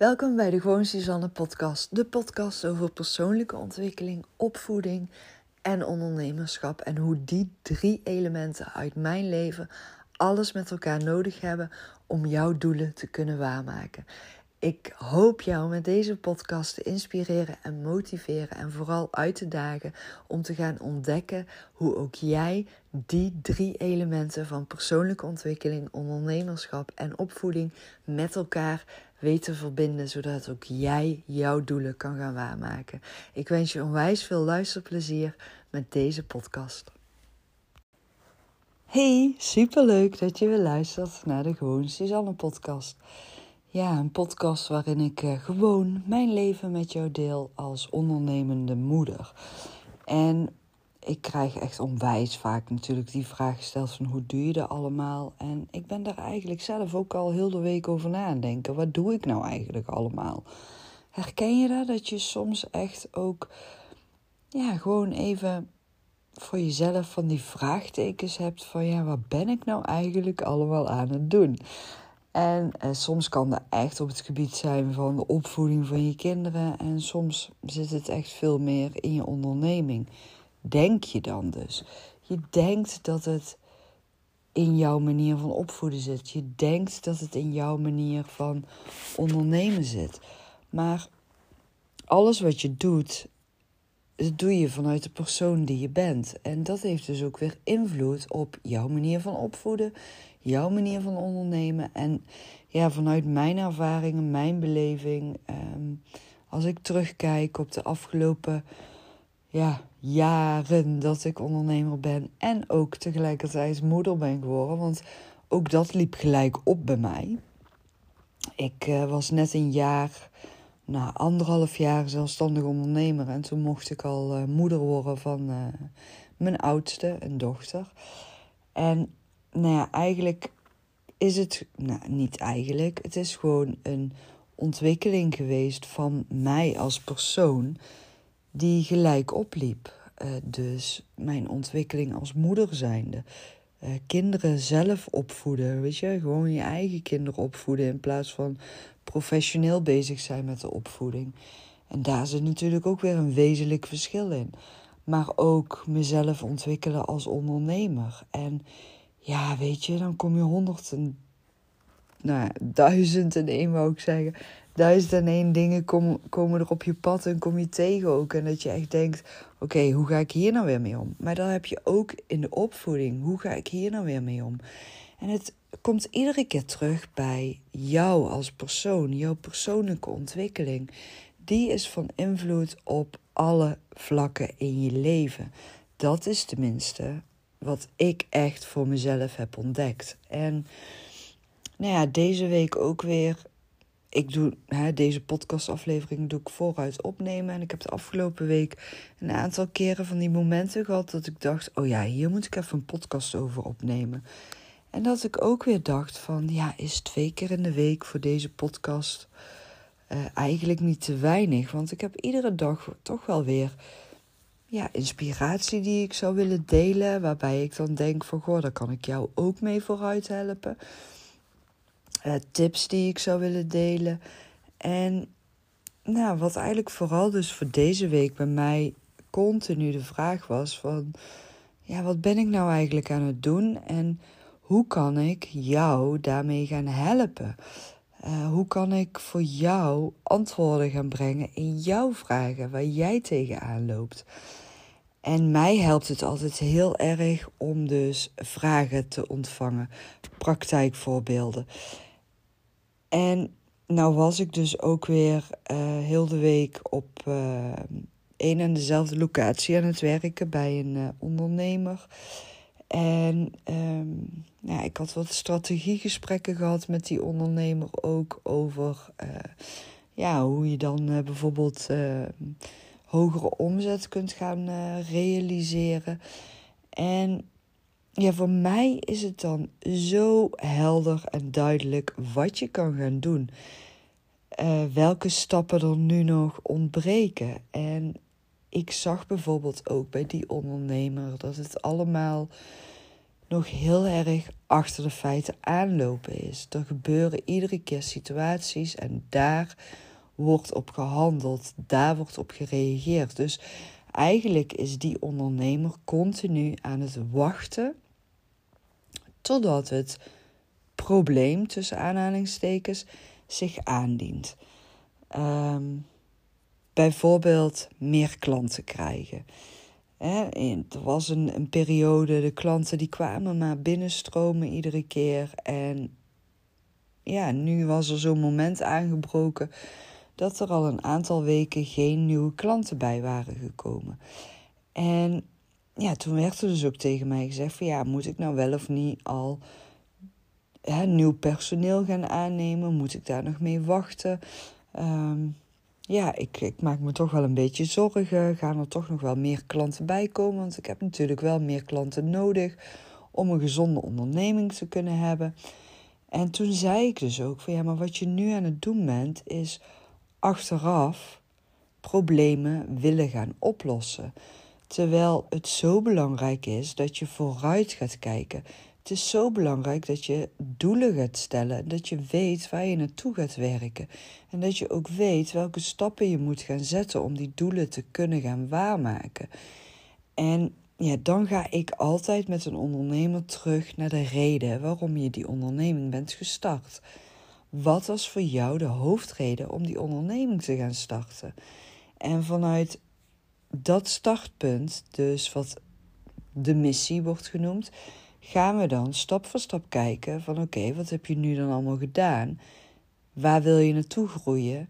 Welkom bij de Gewoon Suzanne podcast. De podcast over persoonlijke ontwikkeling, opvoeding en ondernemerschap. En hoe die drie elementen uit mijn leven alles met elkaar nodig hebben om jouw doelen te kunnen waarmaken. Ik hoop jou met deze podcast te inspireren en motiveren en vooral uit te dagen om te gaan ontdekken hoe ook jij die drie elementen van persoonlijke ontwikkeling, ondernemerschap en opvoeding met elkaar weet te verbinden, zodat ook jij jouw doelen kan gaan waarmaken. Ik wens je onwijs veel luisterplezier met deze podcast. Hey, superleuk dat je weer luistert naar de Gewoon Suzanne podcast. Ja, een podcast waarin ik uh, gewoon mijn leven met jou deel als ondernemende moeder. En ik krijg echt onwijs vaak natuurlijk die vraag gesteld van hoe doe je dat allemaal? En ik ben daar eigenlijk zelf ook al heel de week over na aan denken. Wat doe ik nou eigenlijk allemaal? Herken je dat? Dat je soms echt ook, ja, gewoon even voor jezelf van die vraagtekens hebt van ja, wat ben ik nou eigenlijk allemaal aan het doen? En eh, soms kan dat echt op het gebied zijn van de opvoeding van je kinderen. En soms zit het echt veel meer in je onderneming. Denk je dan dus? Je denkt dat het in jouw manier van opvoeden zit. Je denkt dat het in jouw manier van ondernemen zit. Maar alles wat je doet, dat doe je vanuit de persoon die je bent. En dat heeft dus ook weer invloed op jouw manier van opvoeden, jouw manier van ondernemen. En ja, vanuit mijn ervaringen, mijn beleving, ehm, als ik terugkijk op de afgelopen ja, jaren dat ik ondernemer ben en ook tegelijkertijd moeder ben geworden, want ook dat liep gelijk op bij mij. Ik uh, was net een jaar na anderhalf jaar zelfstandig ondernemer. En toen mocht ik al uh, moeder worden van uh, mijn oudste, een dochter. En nou ja, eigenlijk is het, nou niet eigenlijk, het is gewoon een ontwikkeling geweest van mij als persoon die gelijk opliep. Uh, dus mijn ontwikkeling als moeder zijnde. Uh, kinderen zelf opvoeden, weet je, gewoon je eigen kinderen opvoeden in plaats van professioneel bezig zijn met de opvoeding. En daar zit natuurlijk ook weer een wezenlijk verschil in. Maar ook mezelf ontwikkelen als ondernemer. En ja, weet je, dan kom je honderd en, nou duizend en één wou ik zeggen. Duizend en één dingen komen, komen er op je pad en kom je tegen ook. En dat je echt denkt, oké, hoe ga ik hier nou weer mee om? Maar dan heb je ook in de opvoeding, hoe ga ik hier nou weer mee om? En het komt iedere keer terug bij jou als persoon, jouw persoonlijke ontwikkeling. Die is van invloed op alle vlakken in je leven. Dat is tenminste wat ik echt voor mezelf heb ontdekt. En nou ja, deze week ook weer. Ik doe hè, deze podcastaflevering doe ik vooruit opnemen. En ik heb de afgelopen week een aantal keren van die momenten gehad dat ik dacht: oh ja, hier moet ik even een podcast over opnemen. En dat ik ook weer dacht van, ja, is twee keer in de week voor deze podcast uh, eigenlijk niet te weinig. Want ik heb iedere dag toch wel weer ja, inspiratie die ik zou willen delen. Waarbij ik dan denk van, goh, daar kan ik jou ook mee vooruit helpen. Uh, tips die ik zou willen delen. En nou, wat eigenlijk vooral dus voor deze week bij mij continu de vraag was van... Ja, wat ben ik nou eigenlijk aan het doen? En hoe kan ik jou daarmee gaan helpen? Uh, hoe kan ik voor jou antwoorden gaan brengen in jouw vragen waar jij tegenaan loopt? En mij helpt het altijd heel erg om dus vragen te ontvangen, praktijkvoorbeelden. En nou was ik dus ook weer uh, heel de week op uh, een en dezelfde locatie aan het werken bij een uh, ondernemer. En um, ja, ik had wat strategiegesprekken gehad met die ondernemer ook over ja, hoe je dan bijvoorbeeld uh, hogere omzet kunt gaan realiseren. En ja, voor mij is het dan zo helder en duidelijk wat je kan gaan doen. welke stappen er nu nog ontbreken. En ik zag bijvoorbeeld ook bij die ondernemer dat het allemaal nog heel erg achter de feiten aanlopen is. Er gebeuren iedere keer situaties en daar wordt op gehandeld, daar wordt op gereageerd. Dus eigenlijk is die ondernemer continu aan het wachten totdat het probleem tussen aanhalingstekens zich aandient. Ehm, bijvoorbeeld meer klanten krijgen. Hè, er was een, een periode, de klanten die kwamen maar binnenstromen iedere keer. En ja, nu was er zo'n moment aangebroken dat er al een aantal weken geen nieuwe klanten bij waren gekomen. En ja, toen werd er dus ook tegen mij gezegd van ja, moet ik nou wel of niet al hè, nieuw personeel gaan aannemen? Moet ik daar nog mee wachten? Um, ja, ik, ik maak me toch wel een beetje zorgen. Gaan er toch nog wel meer klanten bij komen? Want ik heb natuurlijk wel meer klanten nodig om een gezonde onderneming te kunnen hebben. En toen zei ik dus ook van ja, maar wat je nu aan het doen bent, is achteraf problemen willen gaan oplossen. Terwijl het zo belangrijk is dat je vooruit gaat kijken. Het is zo belangrijk dat je doelen gaat stellen, dat je weet waar je naartoe gaat werken en dat je ook weet welke stappen je moet gaan zetten om die doelen te kunnen gaan waarmaken. En ja, dan ga ik altijd met een ondernemer terug naar de reden waarom je die onderneming bent gestart. Wat was voor jou de hoofdreden om die onderneming te gaan starten? En vanuit dat startpunt, dus wat de missie wordt genoemd, gaan we dan stap voor stap kijken van oké, wat heb je nu dan allemaal gedaan? Waar wil je naartoe groeien?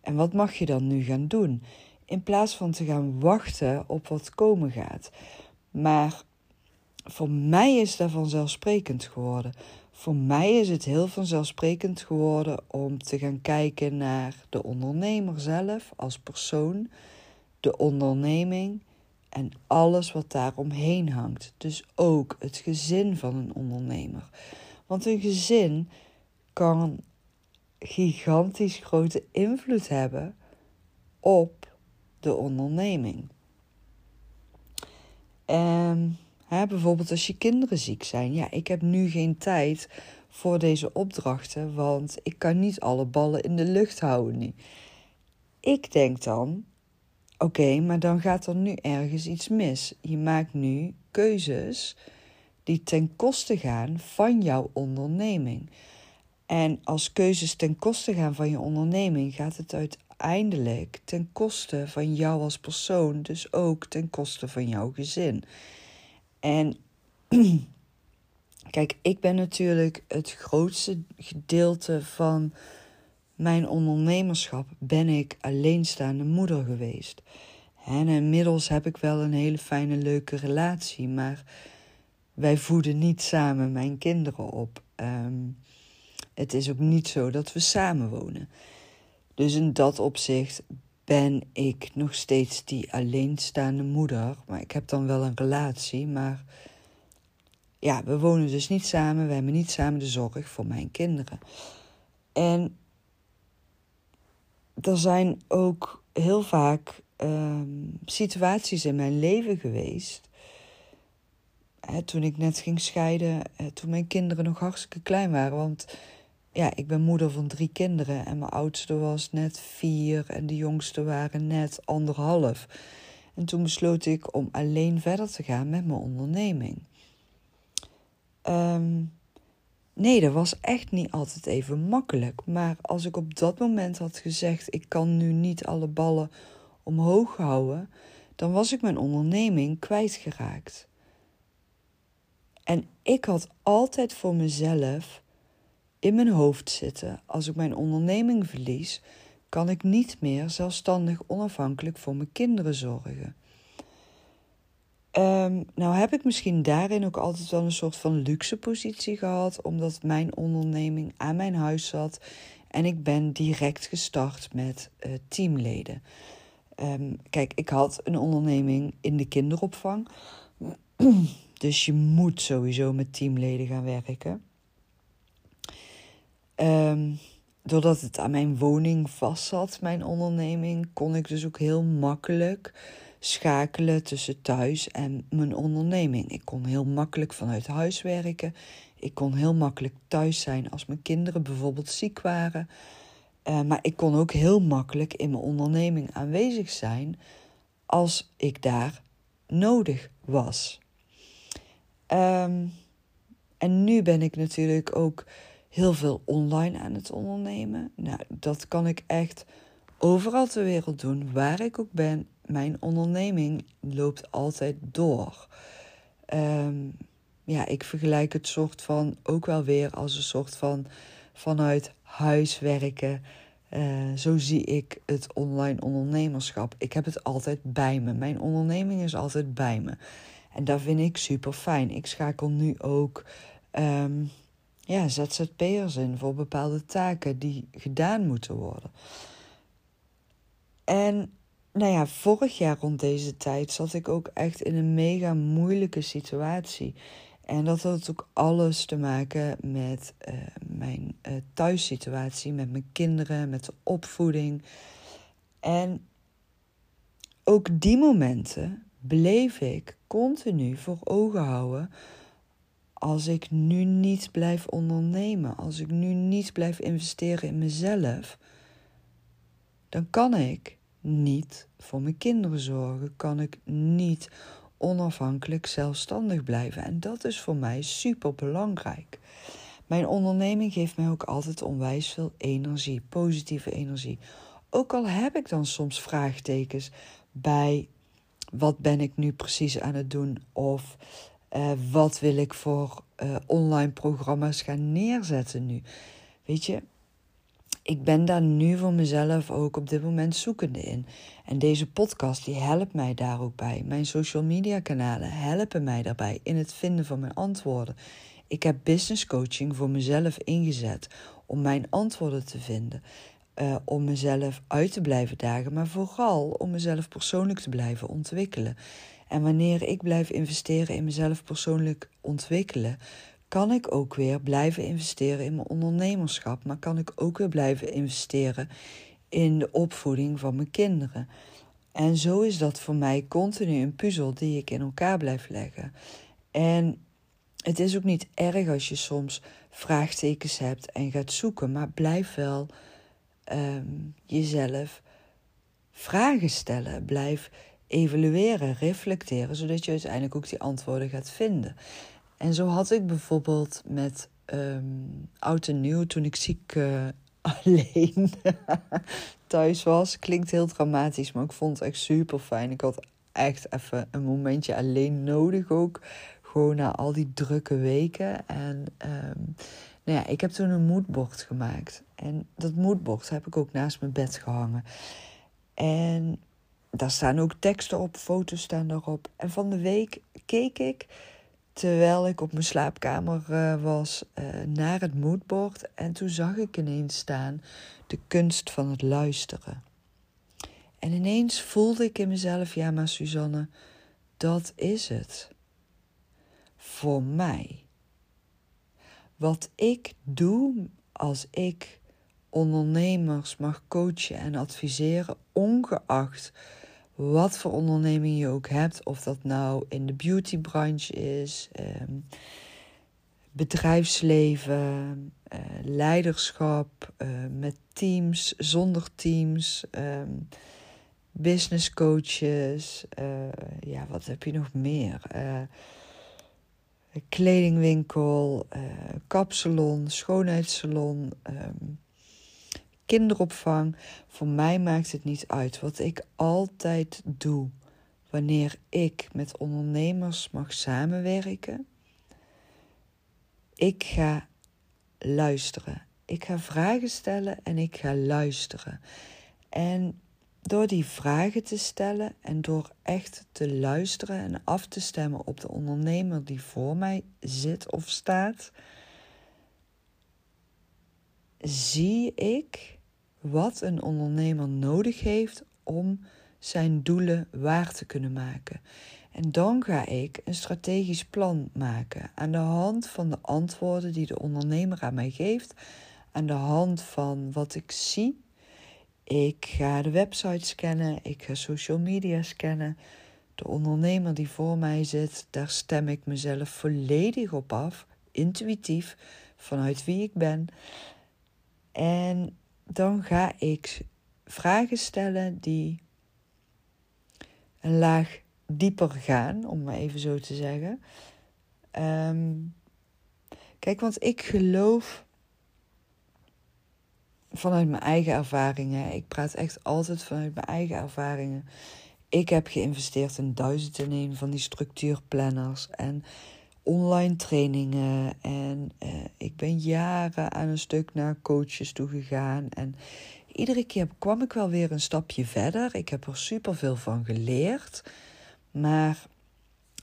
En wat mag je dan nu gaan doen? In plaats van te gaan wachten op wat komen gaat. Maar voor mij is dat vanzelfsprekend geworden. Voor mij is het heel vanzelfsprekend geworden om te gaan kijken naar de ondernemer zelf als persoon, de onderneming en alles wat daaromheen hangt. Dus ook het gezin van een ondernemer. Want een gezin kan gigantisch grote invloed hebben op de onderneming. En hè, bijvoorbeeld als je kinderen ziek zijn. Ja, ik heb nu geen tijd voor deze opdrachten, want ik kan niet alle ballen in de lucht houden nu. Ik denk dan, Oké, maar dan gaat er nu ergens iets mis. Je maakt nu keuzes die ten koste gaan van jouw onderneming. En als keuzes ten koste gaan van je onderneming, gaat het uiteindelijk ten koste van jou als persoon, dus ook ten koste van jouw gezin. En kijk, ik ben natuurlijk het grootste gedeelte van mijn ondernemerschap ben ik alleenstaande moeder geweest. En inmiddels heb ik wel een hele fijne, leuke relatie, maar wij voeden niet samen mijn kinderen op. Ehm, het is ook niet zo dat we samen wonen. Dus in dat opzicht ben ik nog steeds die alleenstaande moeder. Maar ik heb dan wel een relatie, maar ja, we wonen dus niet samen. We hebben niet samen de zorg voor mijn kinderen. En er zijn ook heel vaak ehm, situaties in mijn leven geweest. Hè, toen ik net ging scheiden, hè, toen mijn kinderen nog hartstikke klein waren. Want ja, ik ben moeder van drie kinderen en mijn oudste was net vier en de jongste waren net anderhalf. En toen besloot ik om alleen verder te gaan met mijn onderneming. Um, Nee, dat was echt niet altijd even makkelijk. Maar als ik op dat moment had gezegd: ik kan nu niet alle ballen omhoog houden, dan was ik mijn onderneming kwijtgeraakt. En ik had altijd voor mezelf in mijn hoofd zitten: als ik mijn onderneming verlies, kan ik niet meer zelfstandig onafhankelijk voor mijn kinderen zorgen. Um, nou heb ik misschien daarin ook altijd wel een soort van luxe positie gehad, omdat mijn onderneming aan mijn huis zat en ik ben direct gestart met uh, teamleden. Um, kijk, ik had een onderneming in de kinderopvang, dus je moet sowieso met teamleden gaan werken. Um, doordat het aan mijn woning vast zat, mijn onderneming, kon ik dus ook heel makkelijk schakelen tussen thuis en mijn onderneming. Ik kon heel makkelijk vanuit huis werken. Ik kon heel makkelijk thuis zijn als mijn kinderen bijvoorbeeld ziek waren. Uh, maar ik kon ook heel makkelijk in mijn onderneming aanwezig zijn als ik daar nodig was. Um, en nu ben ik natuurlijk ook heel veel online aan het ondernemen. Nou, dat kan ik echt overal ter wereld doen, waar ik ook ben. Mijn onderneming loopt altijd door. Um, ja, ik vergelijk het soort van ook wel weer als een soort van vanuit huis werken. Uh, zo zie ik het online ondernemerschap. Ik heb het altijd bij me. Mijn onderneming is altijd bij me. En dat vind ik super fijn. Ik schakel nu ook um, ja, ZZP'ers in voor bepaalde taken die gedaan moeten worden. En nou ja, vorig jaar rond deze tijd zat ik ook echt in een mega moeilijke situatie. En dat had ook alles te maken met uh, mijn uh, thuissituatie, met mijn kinderen, met de opvoeding. En ook die momenten bleef ik continu voor ogen houden als ik nu niet blijf ondernemen, als ik nu niet blijf investeren in mezelf, dan kan ik niet voor mijn kinderen zorgen, kan ik niet onafhankelijk zelfstandig blijven. En dat is voor mij super belangrijk. Mijn onderneming geeft mij ook altijd onwijs veel energie, positieve energie. Ook al heb ik dan soms vraagtekens bij wat ben ik nu precies aan het doen of uh, wat wil ik voor uh, online programma's gaan neerzetten nu? Weet je, ik ben daar nu voor mezelf ook op dit moment zoekende in. En deze podcast die helpt mij daar ook bij. Mijn social media kanalen helpen mij daarbij in het vinden van mijn antwoorden. Ik heb business coaching voor mezelf ingezet om mijn antwoorden te vinden. Uh, om mezelf uit te blijven dagen, maar vooral om mezelf persoonlijk te blijven ontwikkelen. En wanneer ik blijf investeren in mezelf persoonlijk ontwikkelen, kan ik ook weer blijven investeren in mijn ondernemerschap, maar kan ik ook weer blijven investeren in de opvoeding van mijn kinderen. En zo is dat voor mij continu een puzzel die ik in elkaar blijf leggen. En het is ook niet erg als je soms vraagtekens hebt en gaat zoeken, maar blijf wel um, jezelf vragen stellen. Blijf evalueren, reflecteren, zodat je uiteindelijk ook die antwoorden gaat vinden. En zo had ik bijvoorbeeld met um, oud en nieuw, toen ik ziek uh, alleen thuis was. Klinkt heel dramatisch, maar ik vond het echt super fijn. Ik had echt even een momentje alleen nodig ook. Gewoon na al die drukke weken. En um, nou ja, ik heb toen een moodboard gemaakt. En dat moodboard heb ik ook naast mijn bed gehangen. En daar staan ook teksten op, foto's staan erop. En van de week keek ik, terwijl ik op mijn slaapkamer uh, was, uh, naar het moodboard. En toen zag ik ineens staan de kunst van het luisteren. En ineens voelde ik in mezelf, ja maar Suzanne, dat is het. Voor mij. Wat ik doe als ik ondernemers mag coachen en adviseren, ongeacht wat voor onderneming je ook hebt, of dat nou in de beautybranche is, eh, bedrijfsleven, eh, leiderschap, eh, met teams, zonder teams, ehm, business coaches, eh, ja, wat heb je nog meer? Kledingwinkel, kapsalon, schoonheidssalon, um, kinderopvang. Voor mij maakt het niet uit. Wat ik altijd doe wanneer ik met ondernemers mag samenwerken. Ik ga luisteren. Ik ga vragen stellen en ik ga luisteren. En door die vragen te stellen en door echt te luisteren en af te stemmen op de ondernemer die voor mij zit of staat, zie ik wat een ondernemer nodig heeft om zijn doelen waar te kunnen maken. En dan ga ik een strategisch plan maken aan de hand van de antwoorden die de ondernemer aan mij geeft, aan de hand van wat ik zie Ik ga de website scannen. Ik ga social media scannen. De ondernemer die voor mij zit, daar stem ik mezelf volledig op af, intuïtief, vanuit wie ik ben. En dan ga ik vragen stellen die een laag dieper gaan, om maar even zo te zeggen. Ehm, kijk, want ik geloof vanuit mijn eigen ervaringen. Ik praat echt altijd vanuit mijn eigen ervaringen. Ik heb geïnvesteerd in duizend en een van die structuurplanners en online trainingen. En uh, ik ben jaren aan een stuk naar coaches toe gegaan. En iedere keer kwam ik wel weer een stapje verder. Ik heb er super veel van geleerd. Maar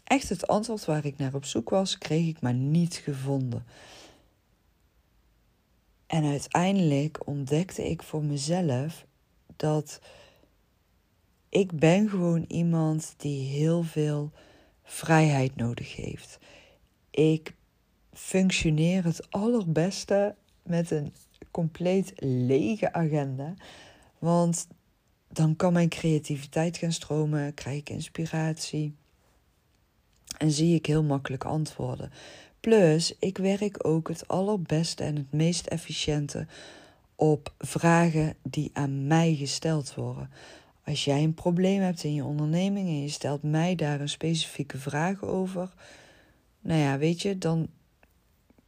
echt het antwoord waar ik naar op zoek was, kreeg ik maar niet gevonden. En uiteindelijk ontdekte ik voor mezelf dat ik ben gewoon iemand die heel veel vrijheid nodig heeft. Ik functioneer het allerbeste met een compleet lege agenda. Want dan kan mijn creativiteit gaan stromen, krijg ik inspiratie en zie ik heel makkelijk antwoorden. Plus, ik werk ook het allerbeste en het meest efficiënte op vragen die aan mij gesteld worden. Als jij een probleem hebt in je onderneming en je stelt mij daar een specifieke vraag over, nou ja, weet je, dan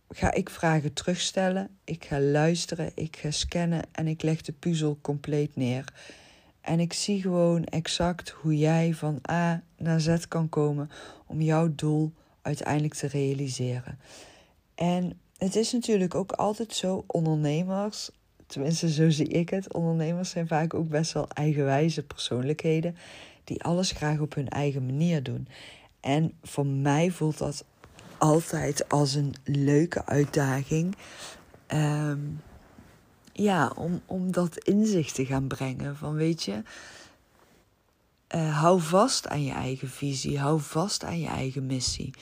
ga ik vragen terugstellen, ik ga luisteren, ik ga scannen en ik leg de puzzel compleet neer. En ik zie gewoon exact hoe jij van A naar Z kan komen om jouw doel uiteindelijk te realiseren. En het is natuurlijk ook altijd zo, ondernemers, tenminste zo zie ik het, ondernemers zijn vaak ook best wel eigenwijze persoonlijkheden die alles graag op hun eigen manier doen. En voor mij voelt dat altijd als een leuke uitdaging. Ehm, ja, om, om dat inzicht te gaan brengen. Van weet je, uh, hou vast aan je eigen visie, hou vast aan je eigen missie.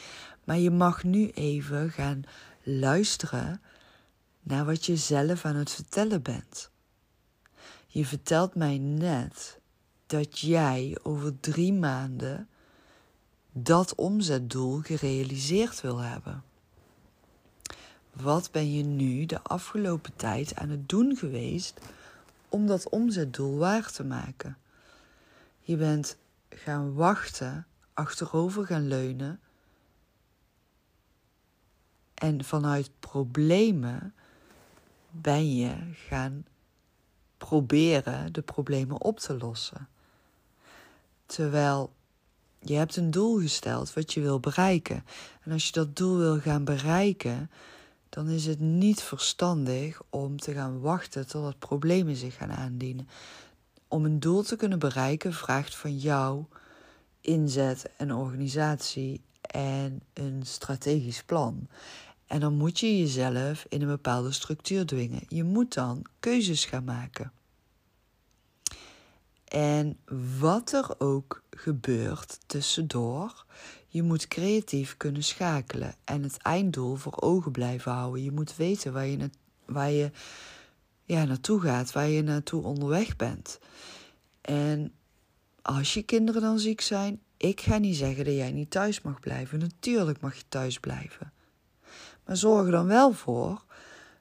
Maar je mag nu even gaan luisteren naar wat je zelf aan het vertellen bent. Je vertelt mij net dat jij over drie maanden dat omzetdoel gerealiseerd wil hebben. Wat ben je nu de afgelopen tijd aan het doen geweest om dat omzetdoel waar te maken? Je bent gaan wachten, achterover gaan leunen en vanuit problemen ben je gaan proberen de problemen op te lossen. Terwijl je hebt een doel gesteld wat je wil bereiken. En als je dat doel wil gaan bereiken, dan is het niet verstandig om te gaan wachten totdat problemen zich gaan aandienen. Om een doel te kunnen bereiken vraagt van jou inzet en organisatie en een strategisch plan. En dan moet je jezelf in een bepaalde structuur dwingen. Je moet dan keuzes gaan maken. En wat er ook gebeurt tussendoor, je moet creatief kunnen schakelen en het einddoel voor ogen blijven houden. Je moet weten waar je, na waar je ja, naartoe gaat, waar je naartoe onderweg bent. En als je kinderen dan ziek zijn, ik ga niet zeggen dat jij niet thuis mag blijven. Natuurlijk mag je thuis blijven. Maar zorg er dan wel voor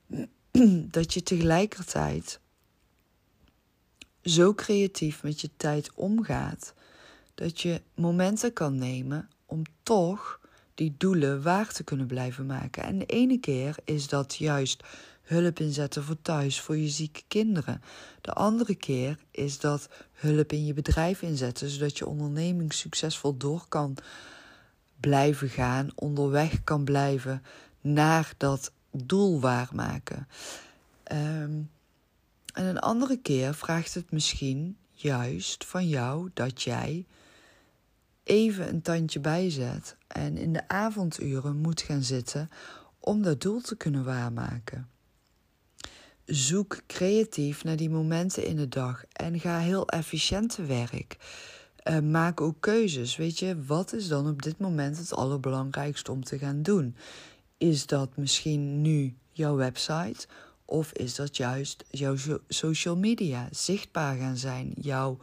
dat je tegelijkertijd zo creatief met je tijd omgaat dat je momenten kan nemen om toch die doelen waar te kunnen blijven maken. En de ene keer is dat juist hulp inzetten voor thuis, voor je zieke kinderen. De andere keer is dat hulp in je bedrijf inzetten, zodat je onderneming succesvol door kan blijven gaan, onderweg kan blijven naar dat doel waarmaken. Um, en een andere keer vraagt het misschien juist van jou dat jij even een tandje bijzet en in de avonduren moet gaan zitten om dat doel te kunnen waarmaken. Zoek creatief naar die momenten in de dag en ga heel efficiënt te werk. Uh, maak ook keuzes. Weet je, wat is dan op dit moment het allerbelangrijkste om te gaan doen? Is dat misschien nu jouw website? Of is dat juist jouw social media zichtbaar gaan zijn, jouw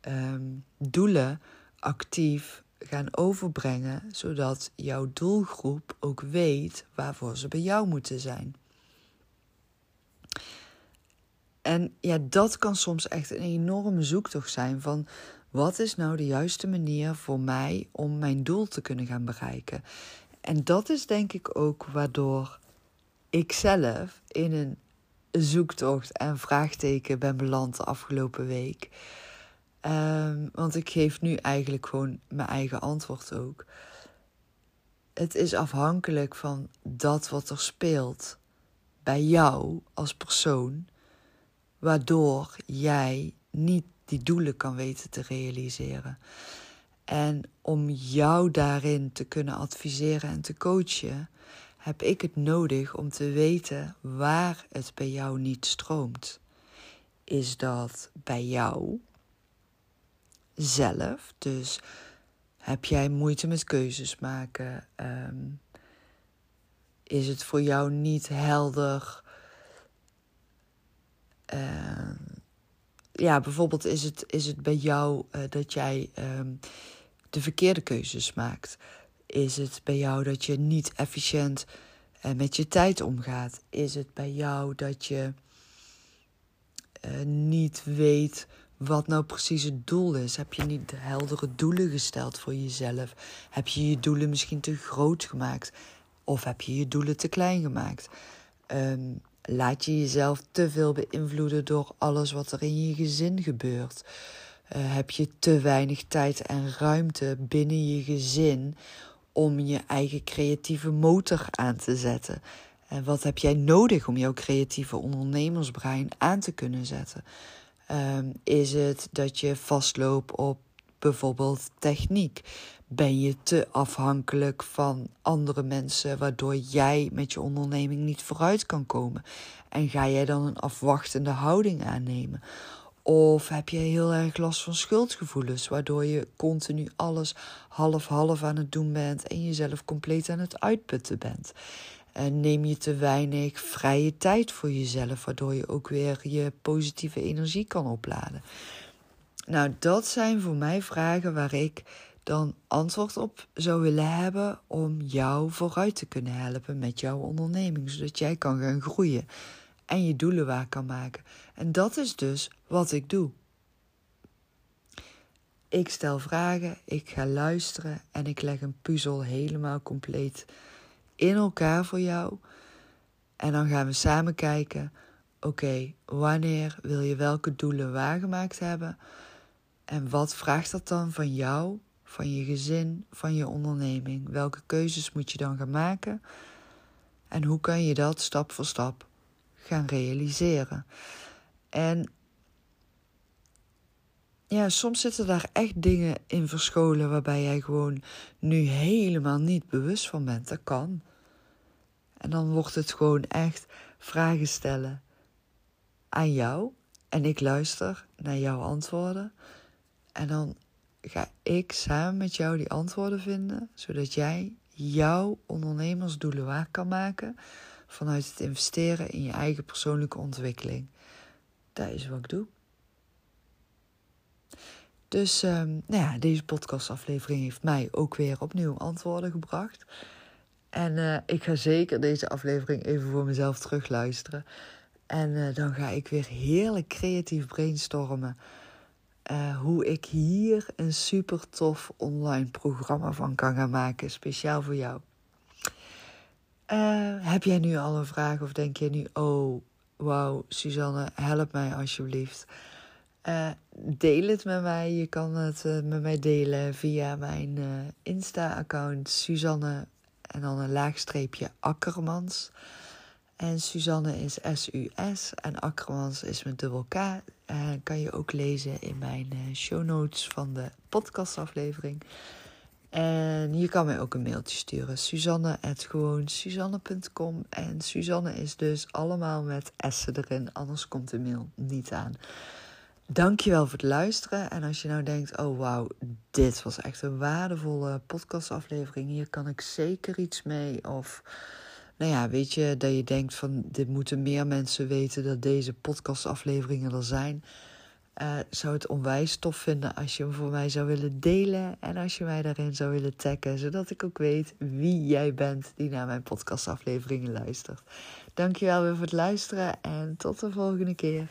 ehm, doelen actief gaan overbrengen, zodat jouw doelgroep ook weet waarvoor ze bij jou moeten zijn. En ja, dat kan soms echt een enorme zoektocht zijn van wat is nou de juiste manier voor mij om mijn doel te kunnen gaan bereiken. En dat is denk ik ook waardoor ik zelf in een zoektocht en vraagteken ben beland de afgelopen week. Um, want ik geef nu eigenlijk gewoon mijn eigen antwoord ook. Het is afhankelijk van dat wat er speelt bij jou als persoon, waardoor jij niet die doelen kan weten te realiseren. En om jou daarin te kunnen adviseren en te coachen, heb ik het nodig om te weten waar het bij jou niet stroomt. Is dat bij jou zelf? Dus heb jij moeite met keuzes maken? Ehm, is het voor jou niet helder? Uh, ja, bijvoorbeeld is het, is het bij jou uh, dat jij um, de verkeerde keuzes maakt? Is het bij jou dat je niet efficiënt uh, met je tijd omgaat? Is het bij jou dat je uh, niet weet wat nou precies het doel is? Heb je niet heldere doelen gesteld voor jezelf? Heb je je doelen misschien te groot gemaakt? Of heb je je doelen te klein gemaakt? Um, Laat je jezelf te veel beïnvloeden door alles wat er in je gezin gebeurt? Uh, heb je te weinig tijd en ruimte binnen je gezin om je eigen creatieve motor aan te zetten? En wat heb jij nodig om jouw creatieve ondernemersbrein aan te kunnen zetten? Um, is het dat je vastloopt op bijvoorbeeld techniek? Ben je te afhankelijk van andere mensen, waardoor jij met je onderneming niet vooruit kan komen? En ga jij dan een afwachtende houding aannemen? Of heb je heel erg last van schuldgevoelens, waardoor je continu alles half-half aan het doen bent en jezelf compleet aan het uitputten bent? En neem je te weinig vrije tijd voor jezelf, waardoor je ook weer je positieve energie kan opladen? Nou, dat zijn voor mij vragen waar ik dan antwoord op zou willen hebben om jou vooruit te kunnen helpen met jouw onderneming, zodat jij kan gaan groeien en je doelen waar kan maken. En dat is dus wat ik doe. Ik stel vragen, ik ga luisteren en ik leg een puzzel helemaal compleet in elkaar voor jou. En dan gaan we samen kijken: oké, wanneer wil je welke doelen waargemaakt hebben? En wat vraagt dat dan van jou van je gezin, van je onderneming. Welke keuzes moet je dan gaan maken? En hoe kan je dat stap voor stap gaan realiseren? En ja, soms zitten daar echt dingen in verscholen waarbij jij gewoon nu helemaal niet bewust van bent. Dat kan. En dan wordt het gewoon echt vragen stellen aan jou. En ik luister naar jouw antwoorden. En dan ga ik samen met jou die antwoorden vinden, zodat jij jouw ondernemersdoelen waar kan maken vanuit het investeren in je eigen persoonlijke ontwikkeling. Dat is wat ik doe. Dus um, nou ja, deze podcastaflevering heeft mij ook weer opnieuw antwoorden gebracht. En uh, ik ga zeker deze aflevering even voor mezelf terugluisteren. En uh, dan ga ik weer heerlijk creatief brainstormen uh, hoe ik hier een super tof online programma van kan gaan maken, speciaal voor jou. Uh, heb jij nu al een vraag of denk je nu, oh wauw, Suzanne, help mij alsjeblieft. Uh, deel het met mij. Je kan het met mij delen via mijn Insta-account Suzanne en dan een laagstreepje Akkermans. En Suzanne is S-U-S en Akkermans is met dubbel K. Kan je ook lezen in mijn show notes van de podcastaflevering. En je kan mij ook een mailtje sturen. Suzanne gewoon Suzanne.com. En Suzanne is dus allemaal met S'en erin. Anders komt de mail niet aan. Dankjewel voor het luisteren. En als je nou denkt, oh wauw, dit was echt een waardevolle podcastaflevering. Hier kan ik zeker iets mee. Of nou ja, weet je, dat je denkt van dit moeten meer mensen weten dat deze podcastafleveringen er zijn. Uh, zou het onwijs tof vinden als je hem voor mij zou willen delen. En als je mij daarin zou willen taggen. Zodat ik ook weet wie jij bent die naar mijn podcastafleveringen luistert. Dankjewel weer voor het luisteren en tot de volgende keer.